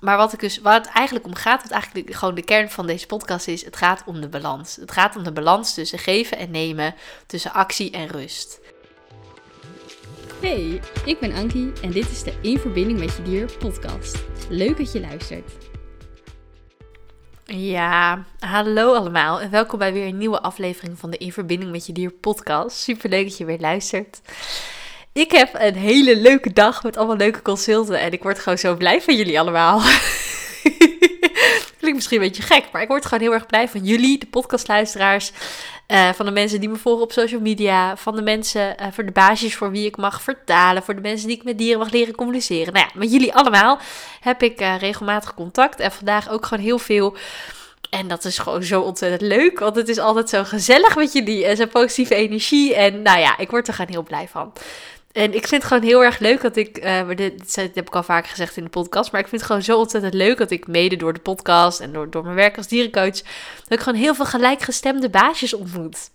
maar wat, ik dus, waar het eigenlijk om gaat, wat eigenlijk gewoon de kern van deze podcast is, het gaat om de balans. Het gaat om de balans tussen geven en nemen, tussen actie en rust. Hey, ik ben Ankie en dit is de In Verbinding met Je Dier podcast. Leuk dat je luistert. Ja, hallo allemaal en welkom bij weer een nieuwe aflevering van de In Verbinding met Je Dier podcast. Super leuk dat je weer luistert. Ik heb een hele leuke dag met allemaal leuke consulten en ik word gewoon zo blij van jullie allemaal. Klinkt misschien een beetje gek, maar ik word gewoon heel erg blij van jullie, de podcastluisteraars. Uh, van de mensen die me volgen op social media. Van de mensen, uh, voor de basis voor wie ik mag vertalen. Voor de mensen die ik met dieren mag leren communiceren. Nou ja, met jullie allemaal heb ik uh, regelmatig contact. En vandaag ook gewoon heel veel. En dat is gewoon zo ontzettend leuk. Want het is altijd zo gezellig met jullie. En zo'n positieve energie. En nou ja, ik word er gewoon heel blij van. En ik vind het gewoon heel erg leuk dat ik, uh, dit, heb ik al vaker gezegd in de podcast, maar ik vind het gewoon zo ontzettend leuk dat ik mede door de podcast en door, door mijn werk als dierencoach, dat ik gewoon heel veel gelijkgestemde baasjes ontmoet.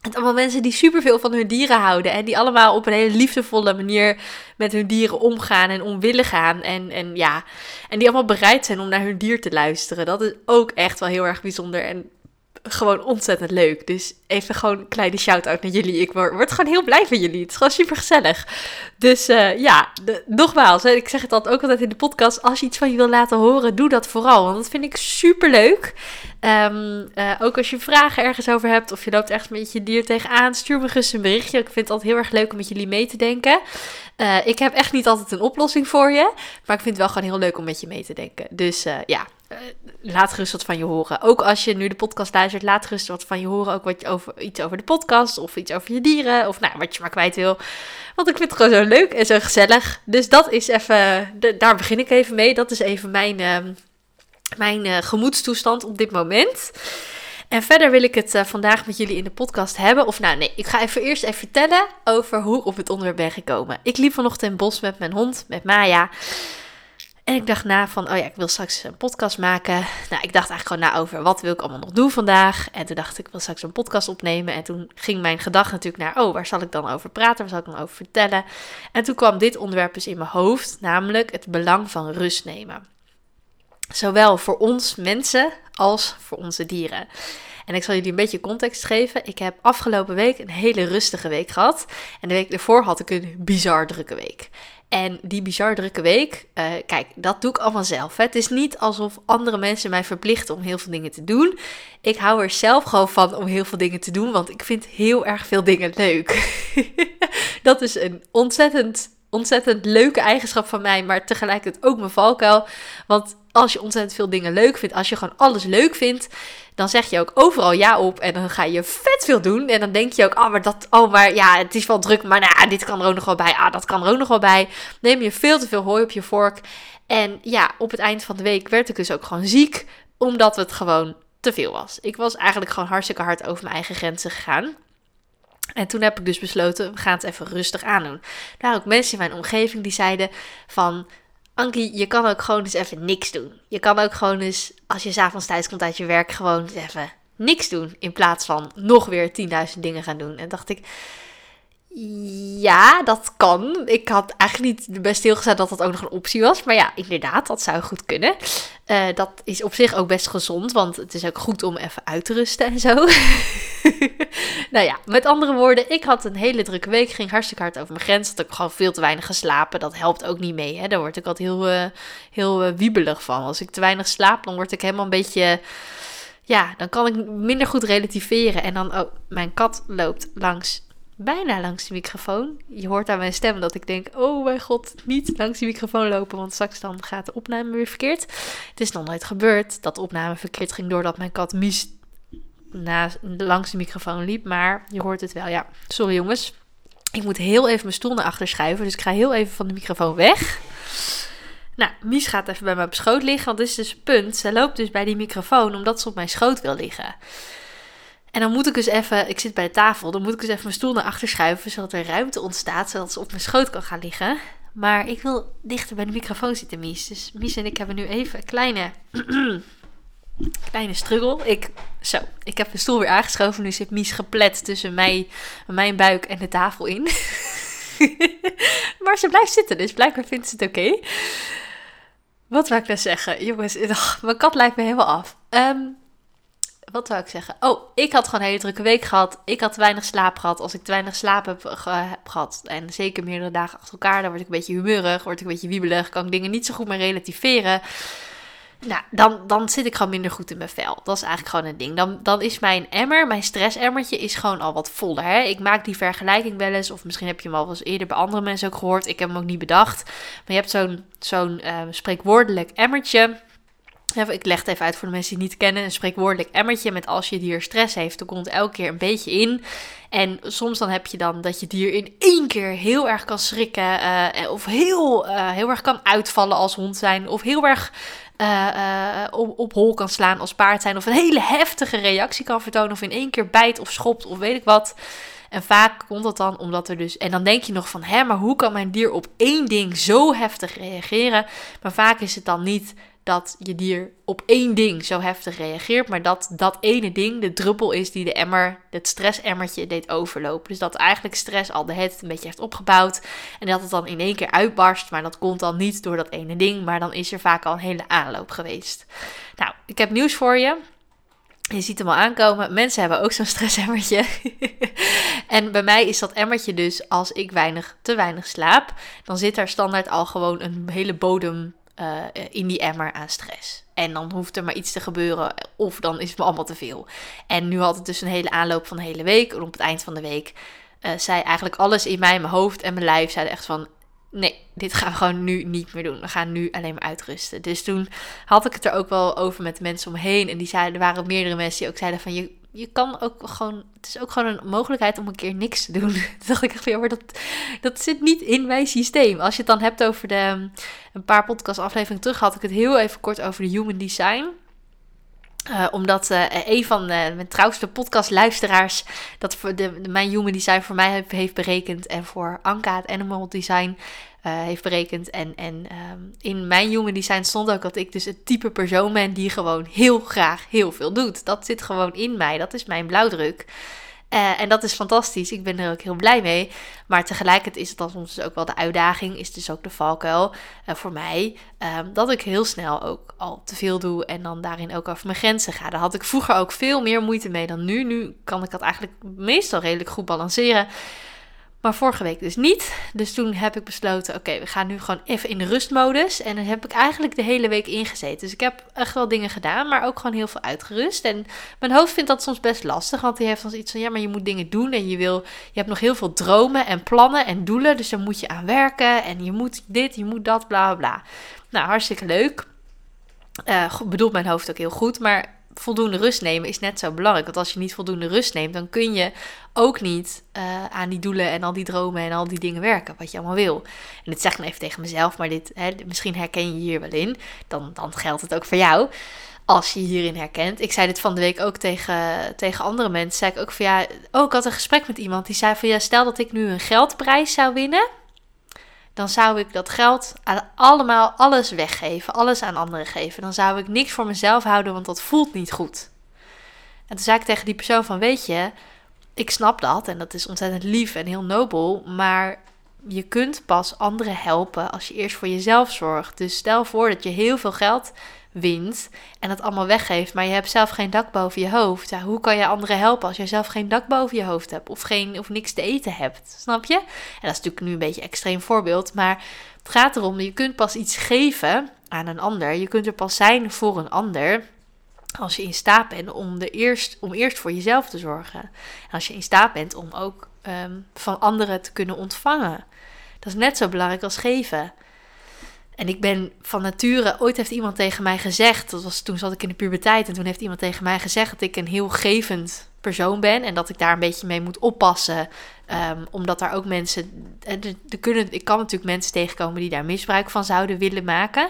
En allemaal mensen die superveel van hun dieren houden. En die allemaal op een hele liefdevolle manier met hun dieren omgaan en om willen gaan. En, en ja, en die allemaal bereid zijn om naar hun dier te luisteren. Dat is ook echt wel heel erg bijzonder. En gewoon ontzettend leuk. Dus even gewoon een kleine shout-out naar jullie. Ik word, gewoon heel blij van jullie. Het is gewoon super gezellig. Dus uh, ja, de, nogmaals, hè, ik zeg het altijd ook altijd in de podcast. Als je iets van je wil laten horen, doe dat vooral. Want dat vind ik super leuk. Um, uh, ook als je vragen ergens over hebt of je loopt ergens met je dier tegenaan, stuur me gerust een berichtje. Ik vind het altijd heel erg leuk om met jullie mee te denken. Uh, ik heb echt niet altijd een oplossing voor je, maar ik vind het wel gewoon heel leuk om met je mee te denken. Dus ja, laat gerust wat van je horen. Ook als je nu de podcast luistert, laat gerust wat van je horen. Ook wat over, iets over de podcast of iets over je dieren of nou, wat je maar kwijt wil. Want ik vind het gewoon zo leuk en zo gezellig. Dus dat is even, daar begin ik even mee. Dat is even mijn, uh, mijn uh, gemoedstoestand op dit moment. En verder wil ik het uh, vandaag met jullie in de podcast hebben. Of nou nee, ik ga even eerst even vertellen over hoe ik op het onderwerp ben gekomen. Ik liep vanochtend in bos met mijn hond, met Maya. En ik dacht na van, oh ja, ik wil straks een podcast maken. Nou, ik dacht eigenlijk gewoon na over wat wil ik allemaal nog doen vandaag. En toen dacht ik, ik wil straks een podcast opnemen. En toen ging mijn gedachte natuurlijk naar, oh, waar zal ik dan over praten? Waar zal ik dan over vertellen? En toen kwam dit onderwerp dus in mijn hoofd, namelijk het belang van rust nemen. Zowel voor ons mensen als voor onze dieren. En ik zal jullie een beetje context geven. Ik heb afgelopen week een hele rustige week gehad. En de week ervoor had ik een bizar drukke week. En die bizar drukke week, uh, kijk, dat doe ik allemaal zelf. Hè. Het is niet alsof andere mensen mij verplichten om heel veel dingen te doen. Ik hou er zelf gewoon van om heel veel dingen te doen, want ik vind heel erg veel dingen leuk. dat is een ontzettend, ontzettend leuke eigenschap van mij, maar tegelijkertijd ook mijn valkuil. Want als je ontzettend veel dingen leuk vindt, als je gewoon alles leuk vindt, dan zeg je ook overal ja op en dan ga je vet veel doen. En dan denk je ook, oh, maar dat, oh, maar ja, het is wel druk, maar nou, dit kan er ook nog wel bij. Ah, dat kan er ook nog wel bij. Neem je veel te veel hooi op je vork. En ja, op het eind van de week werd ik dus ook gewoon ziek, omdat het gewoon te veel was. Ik was eigenlijk gewoon hartstikke hard over mijn eigen grenzen gegaan. En toen heb ik dus besloten, we gaan het even rustig aandoen. Daar ook mensen in mijn omgeving die zeiden van Ankie, je kan ook gewoon eens even niks doen. Je kan ook gewoon eens, als je s'avonds thuis komt uit je werk, gewoon eens even niks doen. In plaats van nog weer 10.000 dingen gaan doen. En dacht ik, ja, dat kan. Ik had eigenlijk niet best stilgezet dat dat ook nog een optie was. Maar ja, inderdaad, dat zou goed kunnen. Uh, dat is op zich ook best gezond, want het is ook goed om even uit te rusten en zo. nou ja, met andere woorden, ik had een hele drukke week. Ging hartstikke hard over mijn grens. Had ik gewoon veel te weinig geslapen. Dat helpt ook niet mee. Hè? Daar word ik altijd heel, uh, heel uh, wiebelig van. Als ik te weinig slaap, dan word ik helemaal een beetje ja, dan kan ik minder goed relativeren. En dan, oh, mijn kat loopt langs bijna langs de microfoon. Je hoort aan mijn stem dat ik denk: oh mijn god, niet langs die microfoon lopen, want straks dan gaat de opname weer verkeerd. Het is nog nooit gebeurd dat de opname verkeerd ging doordat mijn kat Mies langs de microfoon liep, maar je hoort het wel. Ja, sorry jongens. Ik moet heel even mijn stoel naar achter schuiven, dus ik ga heel even van de microfoon weg. Nou, Mies gaat even bij mij op schoot liggen, want dit is dus het punt. Ze loopt dus bij die microfoon omdat ze op mijn schoot wil liggen. En dan moet ik dus even, ik zit bij de tafel, dan moet ik dus even mijn stoel naar achter schuiven, zodat er ruimte ontstaat, zodat ze op mijn schoot kan gaan liggen. Maar ik wil dichter bij de microfoon zitten, Mies. Dus Mies en ik hebben nu even een kleine, kleine struggle. Ik, zo, ik heb de stoel weer aangeschoven. Nu zit Mies geplet tussen mij, mijn buik en de tafel in. maar ze blijft zitten, dus blijkbaar vindt ze het oké. wat wou ik nou zeggen? Jongens, mijn kat lijkt me helemaal af. Ehm, wat wou ik zeggen? Oh, ik had gewoon een hele drukke week gehad. Ik had te weinig slaap gehad. Als ik te weinig slaap heb, heb gehad, en zeker meerdere dagen achter elkaar, dan word ik een beetje humeurig, word ik een beetje wiebelig, kan ik dingen niet zo goed meer relativeren. Nou, dan, dan zit ik gewoon minder goed in mijn vel. Dat is eigenlijk gewoon een ding. Dan, dan is mijn emmer, mijn stressemmertje, is gewoon al wat voller. Hè? Ik maak die vergelijking wel eens, of misschien heb je hem al eens eerder bij andere mensen ook gehoord. Ik heb hem ook niet bedacht. Maar je hebt zo'n zo'n eh, spreekwoordelijk emmertje. Ik leg het even uit voor de mensen die niet kennen. Een spreekwoordelijk emmertje met als je dier stress heeft, dan komt elke keer een beetje in. En soms dan heb je dan dat je dier in één keer heel erg kan schrikken. eh, of heel, eh, heel erg kan uitvallen als hond zijn. Of heel erg eh, op, op hol kan slaan als paard zijn. Of een hele heftige reactie kan vertonen. Of in één keer bijt of schopt of weet ik wat. En vaak komt dat dan omdat er dus. En dan denk je nog van, hè, maar hoe kan mijn dier op één ding zo heftig reageren? Maar vaak is het dan niet dat je dier op één ding zo heftig reageert, maar dat dat ene ding de druppel is die de emmer, het stressemmertje, deed overlopen. Dus dat eigenlijk stress al de het een beetje heeft opgebouwd en dat het dan in één keer uitbarst, maar dat komt dan niet door dat ene ding, maar dan is er vaak al een hele aanloop geweest. Nou, ik heb nieuws voor je. Je ziet hem al aankomen. Mensen hebben ook zo'n stressemmertje. en bij mij is dat emmertje dus als ik weinig, te weinig slaap. Dan zit daar standaard al gewoon een hele bodem eh, in die emmer aan stress. En dan hoeft er maar iets te gebeuren of dan is het me allemaal te veel. En nu had het dus een hele aanloop van de hele week. En op het eind van de week eh, zei eigenlijk alles in mij, mijn hoofd en mijn lijf zeiden echt van... Nee, dit gaan we gewoon nu niet meer doen. We gaan nu alleen maar uitrusten. Dus toen had ik het er ook wel over met de mensen omheen. En die zeiden, er waren meerdere mensen die ook zeiden van... Je, je kan ook gewoon... Het is ook gewoon een mogelijkheid om een keer niks te doen. Toen dacht ik echt ja, maar dat, dat zit niet in mijn systeem. Als je het dan hebt over de... Een paar podcastafleveringen terug had ik het heel even kort over de human design. Uh, omdat uh, een van de, mijn trouwste podcastluisteraars dat voor de, de, mijn human design voor mij heeft, berekend en voor Anka het animal design uh, heeft berekend. En, en um, in mijn human design stond ook dat ik dus het type persoon ben die gewoon heel graag heel veel doet. Dat zit gewoon in mij, dat is mijn blauwdruk. Uh, en dat is fantastisch. Ik ben er ook heel blij mee. Maar tegelijkertijd is het dan soms ook wel de uitdaging, is dus ook de valkuil uh, voor mij. Um, dat ik heel snel ook al te veel doe en dan daarin ook over mijn grenzen ga. Daar had ik vroeger ook veel meer moeite mee dan nu. Nu kan ik dat eigenlijk meestal redelijk goed balanceren. Maar vorige week dus niet. Dus toen heb ik besloten, oké, we gaan nu gewoon even in de rustmodus. En dan heb ik eigenlijk de hele week ingezeten. Dus ik heb echt wel dingen gedaan, maar ook gewoon heel veel uitgerust. En mijn hoofd vindt dat soms best lastig, want die heeft dan iets van, ja, maar je moet dingen doen. En je wil, je hebt nog heel veel dromen en plannen en doelen. Dus daar moet je aan werken. En je moet dit, je moet dat, bla, bla, bla. Nou, hartstikke leuk. Uh, bedoelt mijn hoofd ook heel goed, maar voldoende rust nemen is net zo belangrijk. Want als je niet voldoende rust neemt, dan kun je ook niet uh, aan die doelen en al die dromen en al die dingen werken, wat je allemaal wil. En dit zeg ik dan even tegen mezelf, maar dit, hè, misschien herken je hier wel in. Dan, dan geldt het ook voor jou. Als je je hierin herkent. Ik zei dit van de week ook tegen, tegen andere mensen. Zei ik ook van ja. Oh, ik had een gesprek met iemand die zei van ja, stel dat ik nu een geldprijs zou winnen dan zou ik dat geld allemaal alles weggeven, alles aan anderen geven. Dan zou ik niks voor mezelf houden, want dat voelt niet goed. En toen zei ik tegen die persoon van, weet je, ik snap dat en dat is ontzettend lief en heel nobel, maar je kunt pas anderen helpen als je eerst voor jezelf zorgt. Dus stel voor dat je heel veel geld wint en dat allemaal weggeeft, maar je hebt zelf geen dak boven je hoofd. Ja, hoe kan je anderen helpen als jij zelf geen dak boven je hoofd hebt of, geen, of niks te eten hebt? Snap je? En dat is natuurlijk nu een beetje een extreem voorbeeld, maar het gaat erom, je kunt pas iets geven aan een ander. Je kunt er pas zijn voor een ander als je in staat bent om, de eerst, om eerst voor jezelf te zorgen. En als je in staat bent om ook um, van anderen te kunnen ontvangen. Dat is net zo belangrijk als geven. En ik ben van nature, ooit heeft iemand tegen mij gezegd, dat was toen zat ik in de puberteit, en toen heeft iemand tegen mij gezegd dat ik een heel gevend persoon ben en dat ik daar een beetje mee moet oppassen, um, omdat daar ook mensen, er, er kunnen, ik kan natuurlijk mensen tegenkomen die daar misbruik van zouden willen maken.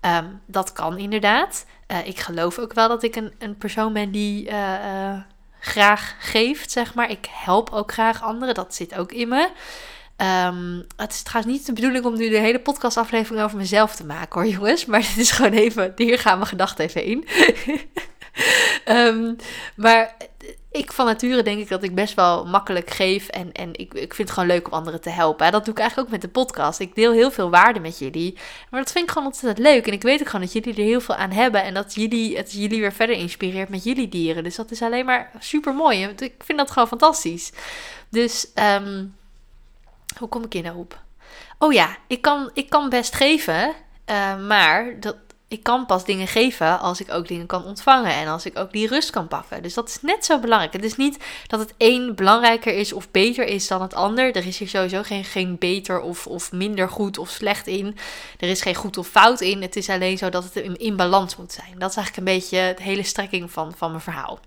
Um, dat kan inderdaad. Uh, ik geloof ook wel dat ik een, een persoon ben die uh, graag geeft, zeg maar. Ik help ook graag anderen, dat zit ook in me. Um, het is trouwens niet de bedoeling om nu de hele podcastaflevering over mezelf te maken hoor jongens. Maar dit is gewoon even, hier gaan mijn gedachten even in. um, maar ik van nature denk ik dat ik best wel makkelijk geef. En, en ik, ik vind het gewoon leuk om anderen te helpen. Dat doe ik eigenlijk ook met de podcast. Ik deel heel veel waarde met jullie. Maar dat vind ik gewoon ontzettend leuk. En ik weet ook gewoon dat jullie er heel veel aan hebben. En dat jullie, het jullie weer verder inspireert met jullie dieren. Dus dat is alleen maar super mooi. Ik vind dat gewoon fantastisch. Dus ehm, hoe kom ik hier nou op? Oh ja, ik kan, ik kan best geven. Uh, maar dat, ik kan pas dingen geven als ik ook dingen kan ontvangen en als ik ook die rust kan pakken. Dus dat is net zo belangrijk. Het is niet dat het een belangrijker is of beter is dan het ander. Er is hier sowieso geen, geen beter of, of minder goed of slecht in. Er is geen goed of fout in. Het is alleen zo dat het in, in balans moet zijn. Dat is eigenlijk een beetje de hele strekking van, van mijn verhaal.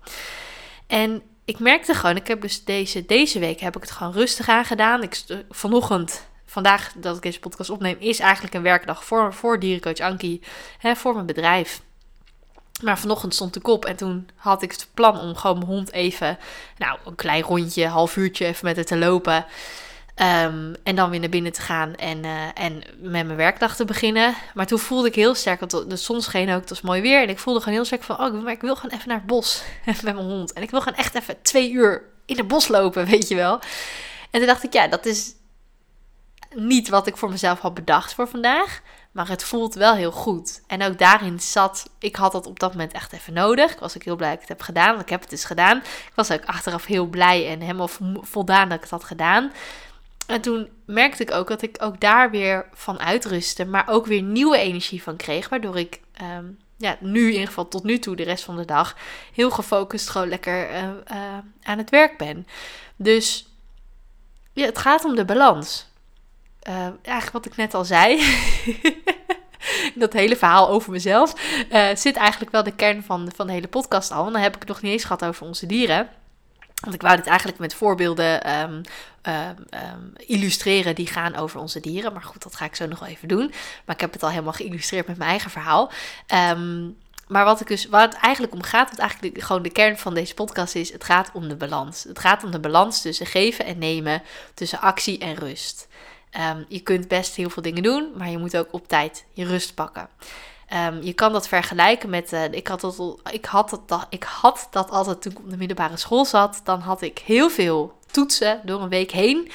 En ik merkte gewoon, ik heb dus deze, deze week heb ik het gewoon rustig aangedaan. Ik, vanochtend vandaag dat ik deze podcast opneem, is eigenlijk een werkdag voor, voor dierencoach Ankie, hè, voor mijn bedrijf. Maar vanochtend stond de kop en toen had ik het plan om gewoon mijn hond even, nou, een klein rondje, half uurtje even met haar te lopen. Ehm, en dan weer naar binnen te gaan en, uh, en met mijn werkdag te beginnen. Maar toen voelde ik heel sterk, want de zon scheen ook, het was mooi weer. En ik voelde gewoon heel sterk van, oh, maar ik wil gewoon even naar het bos met mijn hond. En ik wil gewoon echt even twee uur in het bos lopen, weet je wel. En toen dacht ik, ja, dat is, niet wat ik voor mezelf had bedacht voor vandaag. Maar het voelt wel heel goed. En ook daarin zat, ik had dat op dat moment echt even nodig. Ik was ook heel blij dat ik het heb gedaan, want ik heb het dus gedaan. Ik was ook achteraf heel blij en helemaal voldaan dat ik het had gedaan. En toen merkte ik ook dat ik ook daar weer van uitrustte, maar ook weer nieuwe energie van kreeg. Waardoor ik ehm, ja, nu in ieder geval tot nu toe, de rest van de dag, heel gefocust gewoon lekker uh, uh, aan het werk ben. Dus ja, het gaat om de balans. Uh, eigenlijk wat ik net al zei. dat hele verhaal over mezelf. Zit eigenlijk wel de kern van van de hele podcast al. En dan heb ik het nog niet eens gehad over onze dieren. Want ik wou dit eigenlijk met voorbeelden um, um, illustreren die gaan over onze dieren. Maar goed, dat ga ik zo nog wel even doen. Maar ik heb het al helemaal geïllustreerd met mijn eigen verhaal. maar wat ik dus, waar het eigenlijk om gaat, wat eigenlijk gewoon de kern van deze podcast is, het gaat om de balans. Het gaat om de balans tussen geven en nemen, tussen actie en rust. Je kunt best heel veel dingen doen, maar je moet ook op tijd je rust pakken. Um, je kan dat vergelijken met. Uh, ik, had dat, ik, had dat, ik had dat altijd toen ik op de middelbare school zat. Dan had ik heel veel toetsen door een week heen.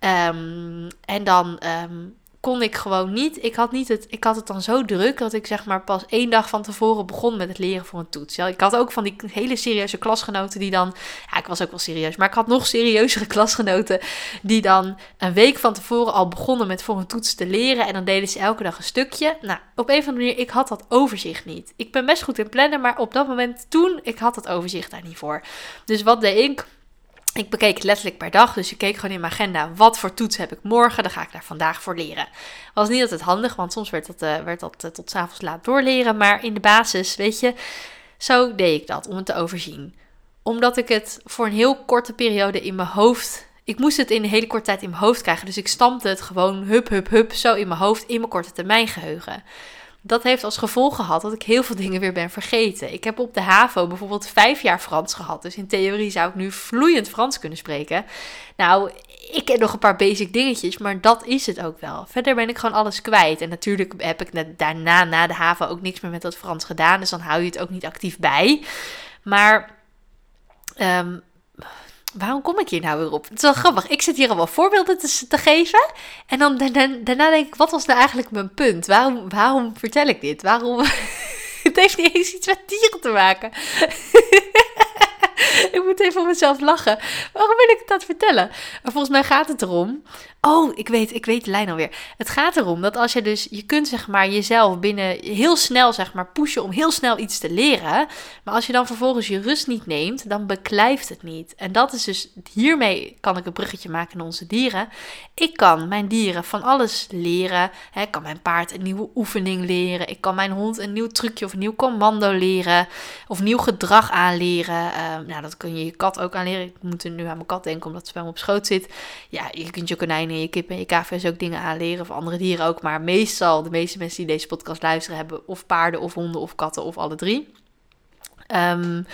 Um, en dan kon ik gewoon niet. Ik had, niet het, ik had het dan zo druk dat ik zeg maar pas één dag van tevoren begon met het leren voor een toets. Ja, ik had ook van die hele serieuze klasgenoten die dan. Ja, ik was ook wel serieus, maar ik had nog serieuzere klasgenoten die dan een week van tevoren al begonnen met voor een toets te leren. En dan deden ze elke dag een stukje. Nou, op een of andere manier, ik had dat overzicht niet. Ik ben best goed in plannen, maar op dat moment toen, ik had dat overzicht daar niet voor. Dus wat deed ik? Ik bekeek letterlijk per dag, dus ik keek gewoon in mijn agenda. Wat voor toets heb ik morgen, dan ga ik daar vandaag voor leren. Was niet altijd handig, want soms werd dat, uh, werd dat uh, tot s'avonds laat doorleren, maar in de basis, weet je, zo deed ik dat om het te overzien. Omdat ik het voor een heel korte periode in mijn hoofd, ik moest het in een hele korte tijd in mijn hoofd krijgen, dus ik stampte het gewoon hup, hup, hup, zo in mijn hoofd, in mijn korte termijn geheugen dat heeft als gevolg gehad dat ik heel veel dingen weer ben vergeten. Ik heb op de HAVO bijvoorbeeld vijf jaar Frans gehad. Dus in theorie zou ik nu vloeiend Frans kunnen spreken. Nou, ik ken nog een paar basic dingetjes, maar dat is het ook wel. Verder ben ik gewoon alles kwijt. En natuurlijk heb ik net daarna, na de HAVO, ook niks meer met dat Frans gedaan. Dus dan hou je het ook niet actief bij. Maar um, waarom kom ik hier nou weer op? Het is wel grappig. Ik zit hier allemaal voorbeelden te, te geven. En dan daarna, daarna, denk ik, wat was nou eigenlijk mijn punt? Waarom, waarom vertel ik dit? Waarom... het heeft niet eens iets met dieren te maken. ik moet even om mezelf lachen. Waarom wil ik dat vertellen? Maar volgens mij gaat het erom. Oh, ik weet, ik weet de lijn alweer. Het gaat erom dat als je dus, je kunt zeg maar jezelf binnen heel snel zeg maar pushen om heel snel iets te leren. Maar als je dan vervolgens je rust niet neemt, dan beklijft het niet. En dat is dus, hiermee kan ik een bruggetje maken naar onze dieren. Ik kan mijn dieren van alles leren. Ik kan mijn paard een nieuwe oefening leren. Ik kan mijn hond een nieuw trucje of een nieuw commando leren. Of nieuw gedrag aanleren. Uh, nou, dat kun je je kat ook aanleren. Ik moet nu aan mijn kat denken omdat ze bij me op schoot zit. Ja, je kunt je konijn je kip en je KVS ook dingen aanleren. Of andere dieren ook. Maar meestal, de meeste mensen die deze podcast luisteren, hebben of paarden of honden of katten of alle drie. Um,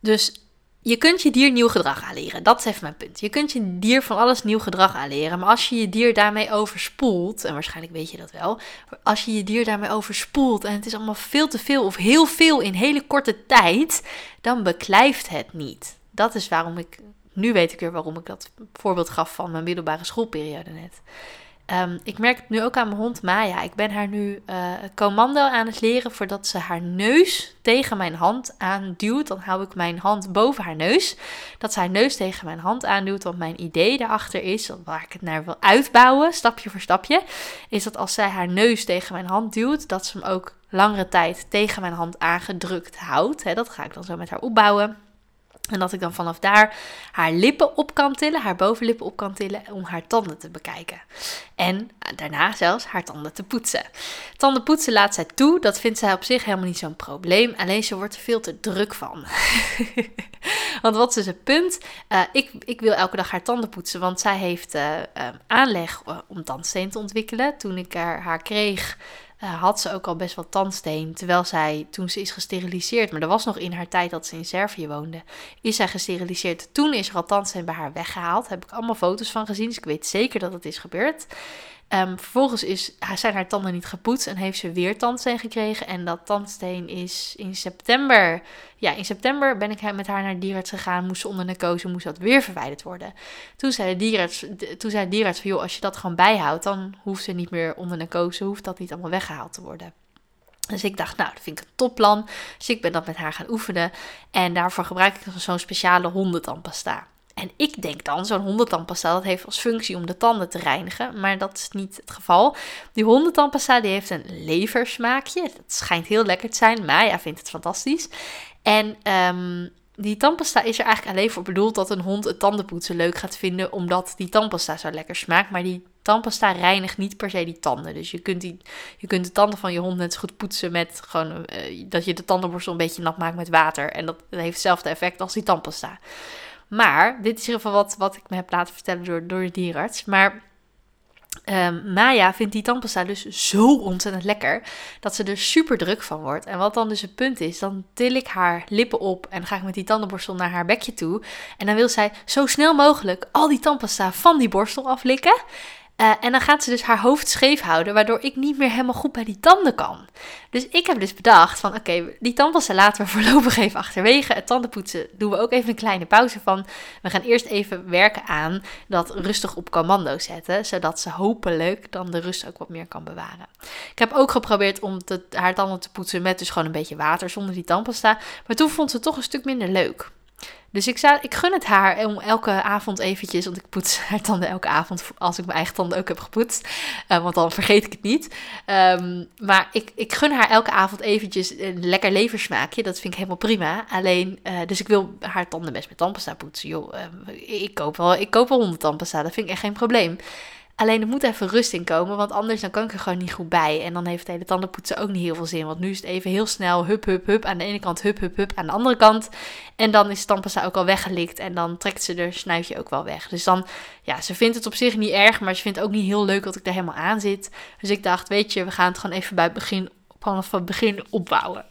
dus je kunt je dier nieuw gedrag aanleren. Dat is even mijn punt. Je kunt je dier van alles nieuw gedrag aanleren. Maar als je je dier daarmee overspoelt, en waarschijnlijk weet je dat wel, als je je dier daarmee overspoelt en het is allemaal veel te veel of heel veel in hele korte tijd, dan beklijft het niet. Dat is waarom ik, nu weet ik weer waarom ik dat voorbeeld gaf van mijn middelbare schoolperiode net. Ehm, ik merk het nu ook aan mijn hond Maya. Ik ben haar nu uh, commando aan het leren voordat ze haar neus tegen mijn hand aanduwt. Dan hou ik mijn hand boven haar neus. Dat ze haar neus tegen mijn hand aanduwt. Want mijn idee daarachter is, waar ik het naar wil uitbouwen, stapje voor stapje, is dat als zij haar neus tegen mijn hand duwt, dat ze hem ook langere tijd tegen mijn hand aangedrukt houdt. dat ga ik dan zo met haar opbouwen. En dat ik dan vanaf daar haar lippen op kan tillen, haar bovenlippen op kan tillen, om haar tanden te bekijken. En daarna zelfs haar tanden te poetsen. Tanden poetsen laat zij toe, dat vindt zij op zich helemaal niet zo'n probleem. Alleen ze wordt er veel te druk van. want wat is het punt? Uh, ik, ik wil elke dag haar tanden poetsen, want zij heeft uh, aanleg om tandsteen te ontwikkelen. Toen ik haar, haar kreeg, uh, had ze ook al best wel tandsteen. Terwijl zij, toen ze is gesteriliseerd, maar dat was nog in haar tijd dat ze in Servië woonde, is zij gesteriliseerd. Toen is er al tandsteen bij haar weggehaald. Daar heb ik allemaal foto's van gezien, dus ik weet zeker dat het is gebeurd. Um, vervolgens is, zijn haar tanden niet gepoetst en heeft ze weer tandsteen gekregen. En dat tandsteen is in september. Ja, in september ben ik met haar naar de gegaan. Moest ze onder narcose, moest dat weer verwijderd worden. Toen zei de dierarts, toen zei de joh, als je dat gewoon bijhoudt, dan hoeft ze niet meer onder narcose, hoeft dat niet allemaal weggehaald te worden. Dus ik dacht, nou, dat vind ik een topplan. Dus ik ben dat met haar gaan oefenen. En daarvoor gebruik ik zo'n speciale hondentandpasta. En ik denk dan, zo'n hondentandpasta, dat heeft als functie om de tanden te reinigen. Maar dat is niet het geval. Die hondentandpasta die heeft een leversmaakje. Dat schijnt heel lekker te zijn. Maya vindt het fantastisch. En um, die tandpasta is er eigenlijk alleen voor bedoeld dat een hond het tandenpoetsen leuk gaat vinden. Omdat die tandpasta zo lekker smaakt. Maar die tandpasta reinigt niet per se die tanden. Dus je kunt, die, je kunt de tanden van je hond net zo goed poetsen met gewoon uh, dat je de tandenborstel een beetje nat maakt met water. En dat, dat heeft hetzelfde effect als die tandpasta. Maar, dit is in ieder geval wat, wat ik me heb laten vertellen door, door de dierarts. Maar um, Maya vindt die tandpasta dus zo ontzettend lekker dat ze er super druk van wordt. En wat dan dus het punt is, dan til ik haar lippen op en ga ik met die tandenborstel naar haar bekje toe. En dan wil zij zo snel mogelijk al die tandpasta van die borstel aflikken. Uh, en dan gaat ze dus haar hoofd scheef houden, waardoor ik niet meer helemaal goed bij die tanden kan. Dus ik heb dus bedacht van, oké, die tandpasta laten we voorlopig even achterwege. Het tandenpoetsen doen we ook even een kleine pauze van. We gaan eerst even werken aan dat rustig op commando zetten, zodat ze hopelijk dan de rust ook wat meer kan bewaren. Ik heb ook geprobeerd om haar tanden te poetsen met dus gewoon een beetje water zonder die tandpasta. Maar toen vond ze het toch een stuk minder leuk. Dus ik, zou, ik gun het haar om elke avond eventjes, want ik poets haar tanden elke avond als ik mijn eigen tanden ook heb gepoetst. Uh, want dan vergeet ik het niet. Um, maar ik, ik gun haar elke avond eventjes een lekker leversmaakje. Dat vind ik helemaal prima. Alleen, uh, dus ik wil haar tanden best met tandpasta poetsen. Joh, uh, ik, koop wel, ik koop wel honderd tandpasta, dat vind ik echt geen probleem. Alleen er moet even rust in komen, want anders dan kan ik er gewoon niet goed bij. En dan heeft het hele tandenpoetsen ook niet heel veel zin. Want nu is het even heel snel hup, hup, hup. Aan de ene kant hup, hup, hup. Aan de andere kant. En dan is de tandpasta ook al weggelikt. En dan trekt ze er snuitje ook wel weg. Dus dan, ja, ze vindt het op zich niet erg. Maar ze vindt het ook niet heel leuk dat ik er helemaal aan zit. Dus ik dacht, weet je, we gaan het gewoon even bij het begin, vanaf het begin opbouwen.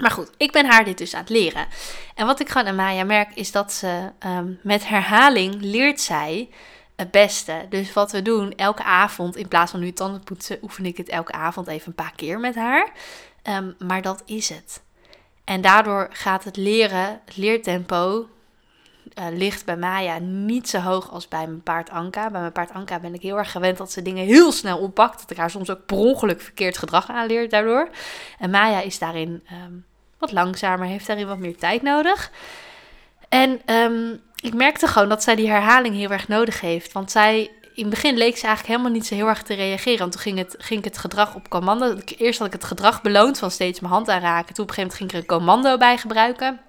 Maar goed, ik ben haar dit dus aan het leren. En wat ik gewoon aan Maya merk, is dat ze um, met herhaling leert zij het beste. Dus wat we doen, elke avond, in plaats van nu tanden poetsen, oefen ik het elke avond even een paar keer met haar. Um, maar dat is het. En daardoor gaat het leren, het leertempo, uh, ligt bij Maya niet zo hoog als bij mijn paard Anka. Bij mijn paard Anka ben ik heel erg gewend dat ze dingen heel snel oppakt. Dat ik haar soms ook per ongeluk verkeerd gedrag aanleer daardoor. En Maya is daarin um, wat langzamer, heeft daarin wat meer tijd nodig. En um, ik merkte gewoon dat zij die herhaling heel erg nodig heeft. Want zij, in het begin leek ze eigenlijk helemaal niet zo heel erg te reageren. Want toen ging, het, ging ik het gedrag op commando. Eerst had ik het gedrag beloond van steeds mijn hand aanraken. Toen op een gegeven moment ging ik er een commando bij gebruiken.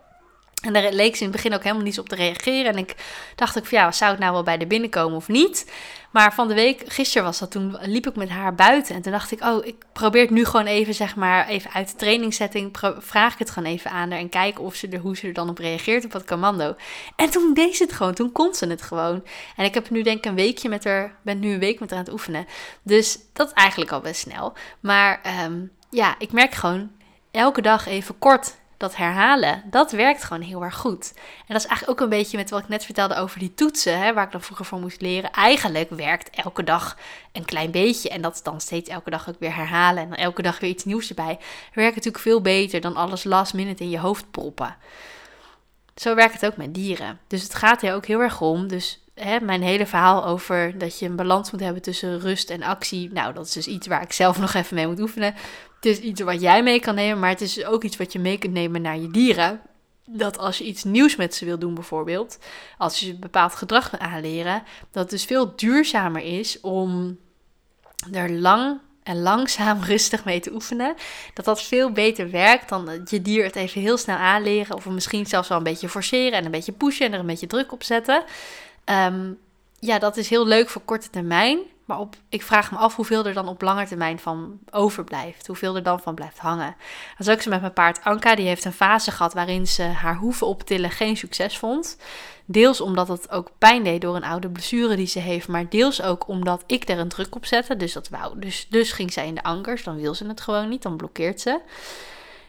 En daar leek ze in het begin ook helemaal niet op te reageren. En ik dacht ook van ja, zou het nou wel bij de binnenkomen of niet? Maar van de week, gisteren was dat, toen liep ik met haar buiten. En toen dacht ik, oh, ik probeer het nu gewoon even, zeg maar, even uit de trainingssetting. Vraag ik het gewoon even aan haar en kijken of ze er, hoe ze er dan op reageert op het commando. En toen deed ze het gewoon, toen kon ze het gewoon. En ik heb nu denk ik een weekje met haar, ben nu een week met haar aan het oefenen. Dus dat is eigenlijk al best snel. Maar um, ja, ik merk gewoon elke dag even kort dat herhalen, dat werkt gewoon heel erg goed. En dat is eigenlijk ook een beetje met wat ik net vertelde over die toetsen, hè, waar ik dan vroeger voor moest leren. Eigenlijk werkt elke dag een klein beetje en dat dan steeds elke dag ook weer herhalen en dan elke dag weer iets nieuws erbij. Werkt natuurlijk veel beter dan alles last minute in je hoofd proppen. Zo werkt het ook met dieren. Dus het gaat er ook heel erg om. Dus hè, mijn hele verhaal over dat je een balans moet hebben tussen rust en actie. Nou, dat is dus iets waar ik zelf nog even mee moet oefenen. Het is iets wat jij mee kan nemen, maar het is ook iets wat je mee kunt nemen naar je dieren. Dat als je iets nieuws met ze wil doen, bijvoorbeeld, als je een bepaald gedrag wil aanleren, dat het dus veel duurzamer is om er lang en langzaam rustig mee te oefenen. Dat dat veel beter werkt dan je dier het even heel snel aanleren. Of misschien zelfs wel een beetje forceren en een beetje pushen en er een beetje druk op zetten. Ehm, ja, dat is heel leuk voor korte termijn. Maar op, ik vraag me af hoeveel er dan op lange termijn van overblijft. Hoeveel er dan van blijft hangen. Dat is ook zo met mijn paard Anka. Die heeft een fase gehad waarin ze haar hoeven optillen geen succes vond. Deels omdat het ook pijn deed door een oude blessure die ze heeft. Maar deels ook omdat ik er een druk op zette. Dus, dat wou. dus, dus ging zij in de ankers. Dan wil ze het gewoon niet. Dan blokkeert ze.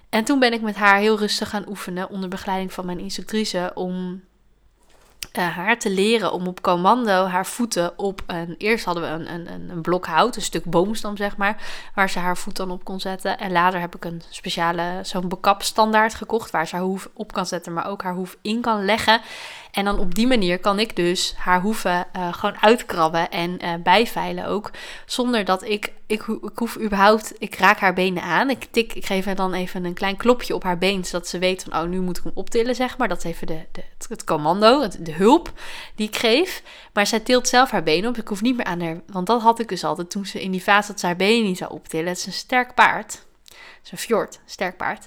En toen ben ik met haar heel rustig gaan oefenen onder begeleiding van mijn instructrice om uh, haar te leren om op commando haar voeten op een. Eerst hadden we een, een, een blok hout, een stuk boomstam zeg maar, waar ze haar voet dan op kon zetten. En later heb ik een speciale, zo'n bekapstandaard gekocht, waar ze haar hoef op kan zetten, maar ook haar hoef in kan leggen. En dan op die manier kan ik dus haar hoeven uh, gewoon uitkrabben en uh, bijveilen ook. Zonder dat ik, ik, ik hoef überhaupt, ik raak haar benen aan. Ik tik, ik geef haar dan even een klein klopje op haar been. Zodat ze weet van, oh nu moet ik hem optillen zeg maar. Dat is even de, de, het commando, de hulp die ik geef. Maar zij tilt zelf haar benen op. Ik hoef niet meer aan haar, want dat had ik dus altijd toen ze in die fase dat ze haar benen niet zou optillen. Het is een sterk paard. Het is een fjord, sterk paard.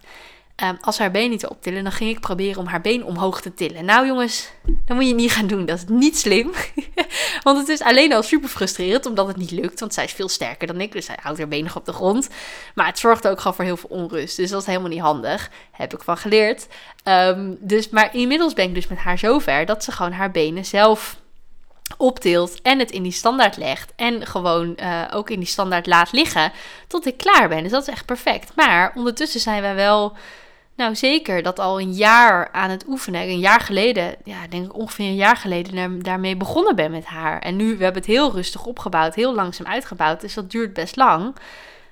Um, als haar been niet optillen, dan ging ik proberen om haar been omhoog te tillen. Nou jongens, dat moet je niet gaan doen. Dat is niet slim. want het is alleen al super frustrerend omdat het niet lukt. Want zij is veel sterker dan ik, dus zij houdt haar been nog op de grond. Maar het zorgt ook gewoon voor heel veel onrust. Dus dat is helemaal niet handig. Heb ik van geleerd. Um, dus, maar inmiddels ben ik dus met haar zover dat ze gewoon haar benen zelf optilt en het in die standaard legt en gewoon uh, ook in die standaard laat liggen tot ik klaar ben. Dus dat is echt perfect. Maar ondertussen zijn wij wel nou, zeker dat al een jaar aan het oefenen. Een jaar geleden, ja, denk ik ongeveer een jaar geleden daarmee begonnen ben met haar. En nu, we hebben het heel rustig opgebouwd, heel langzaam uitgebouwd. Dus dat duurt best lang.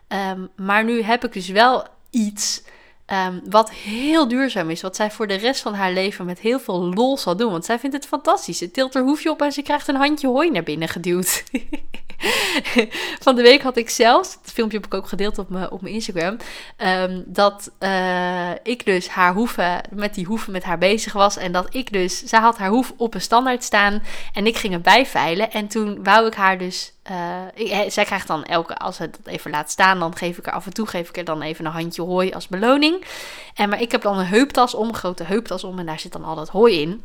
Um, maar nu heb ik dus wel iets um, wat heel duurzaam is. Wat zij voor de rest van haar leven met heel veel lol zal doen. Want zij vindt het fantastisch. Ze tilt haar hoefje op en ze krijgt een handje hooi naar binnen geduwd. van de week had ik zelfs, filmpje heb ik ook gedeeld op mijn, op mijn Instagram, um, dat uh, ik dus haar hoeven, met die hoeven met haar bezig was. En dat ik dus, zij had haar hoef op een standaard staan en ik ging erbij veilen. En toen wou ik haar dus ik, zij krijgt dan elke, als ze dat even laat staan, dan geef ik er af en toe geef ik er dan even een handje hooi als beloning. En maar ik heb dan een heuptas om, een grote heuptas om en daar zit dan al dat hooi in.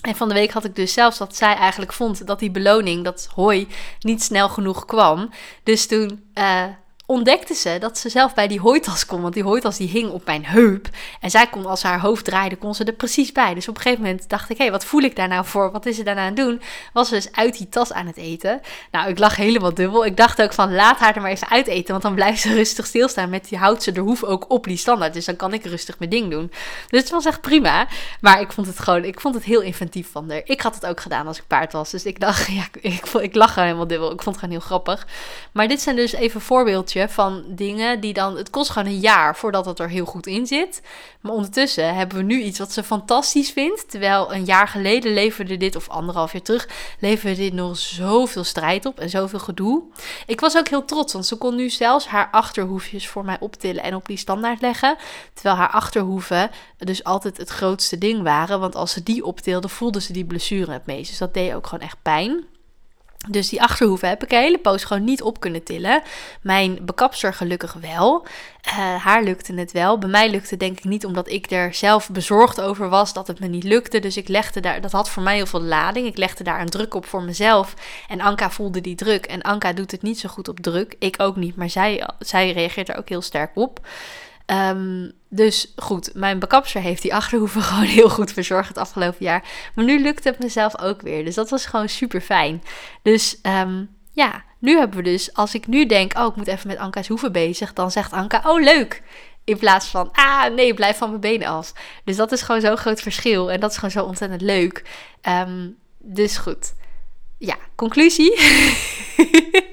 En van de week had ik dus zelfs dat zij eigenlijk vond dat die beloning, dat hooi, niet snel genoeg kwam. Dus toen uh, ontdekte ze dat ze zelf bij die hooitas kon. Want die hooitas die hing op mijn heup. En zij kon, als haar hoofd draaide, kon ze er precies bij. Dus op een gegeven moment dacht ik, hé, hey, wat voel ik daar nou voor? Wat is ze daarna aan het doen? Was ze dus uit die tas aan het eten. Nou, ik lag helemaal dubbel. Ik dacht ook van, laat haar er maar even uit eten. Want dan blijft ze rustig stilstaan. Met die houdt ze de hoef ook op die standaard. Dus dan kan ik rustig mijn ding doen. Dus het was echt prima. Maar ik vond het gewoon, ik vond het heel inventief van haar. Ik had het ook gedaan als ik paard was. Dus ik dacht, ja, ik, ik, ik lag gewoon helemaal dubbel. Ik vond het gewoon heel grappig. Maar dit zijn dus even voorbeeldjes van dingen die dan. Het kost gewoon een jaar voordat het er heel goed in zit. Maar ondertussen hebben we nu iets wat ze fantastisch vindt. Terwijl een jaar geleden leverde dit, of anderhalf jaar terug, leverde dit nog zoveel strijd op en zoveel gedoe. Ik was ook heel trots, want ze kon nu zelfs haar achterhoefjes voor mij optillen en op die standaard leggen. Terwijl haar achterhoeven dus altijd het grootste ding waren. Want als ze die optilde, voelde ze die blessure het meest. Dus dat deed ook gewoon echt pijn. Dus die achterhoeven heb ik een hele poos gewoon niet op kunnen tillen. Mijn bekapster gelukkig wel. Uh, haar lukte het wel. Bij mij lukte denk ik niet omdat ik er zelf bezorgd over was dat het me niet lukte. Dus ik legde daar, dat had voor mij heel veel lading. Ik legde daar een druk op voor mezelf. En Anka voelde die druk. En Anka doet het niet zo goed op druk. Ik ook niet, maar zij, zij reageert er ook heel sterk op. Um, dus goed, mijn bekapster heeft die achterhoeven gewoon heel goed verzorgd het afgelopen jaar. Maar nu lukt het mezelf ook weer. Dus dat was gewoon super fijn. Dus um, ja, nu hebben we dus, als ik nu denk, oh, ik moet even met Anka's hoeven bezig, dan zegt Anka, oh leuk. In plaats van, ah nee, blijf van mijn benen af. Dus dat is gewoon zo'n groot verschil. En dat is gewoon zo ontzettend leuk. Ehm, dus goed. Ja, conclusie.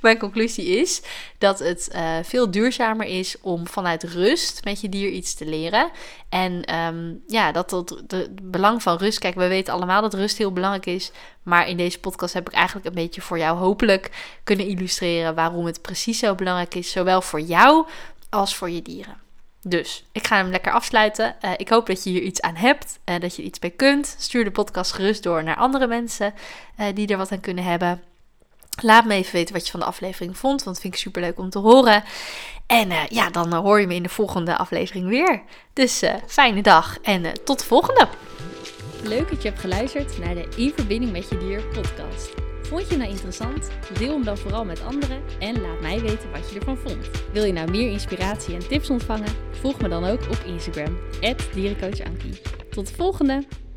Mijn conclusie is dat het uh, veel duurzamer is om vanuit rust met je dier iets te leren. En um, ja, dat het belang van rust. Kijk, we weten allemaal dat rust heel belangrijk is. Maar in deze podcast heb ik eigenlijk een beetje voor jou hopelijk kunnen illustreren waarom het precies zo belangrijk is. Zowel voor jou als voor je dieren. Dus ik ga hem lekker afsluiten. Uh, ik hoop dat je hier iets aan hebt, uh, dat je iets bij kunt. Stuur de podcast gerust door naar andere mensen die er wat aan kunnen hebben. Laat me even weten wat je van de aflevering vond, want dat vind ik super leuk om te horen. En ja, dan hoor je me in de volgende aflevering weer. Dus fijne dag en tot de volgende. Leuk dat je hebt geluisterd naar de In Verbinding met Je Dier podcast. Vond je nou interessant? Deel hem dan vooral met anderen en laat mij weten wat je ervan vond. Wil je nou meer inspiratie en tips ontvangen? Volg me dan ook op Instagram, dierencoachankie. Tot de volgende!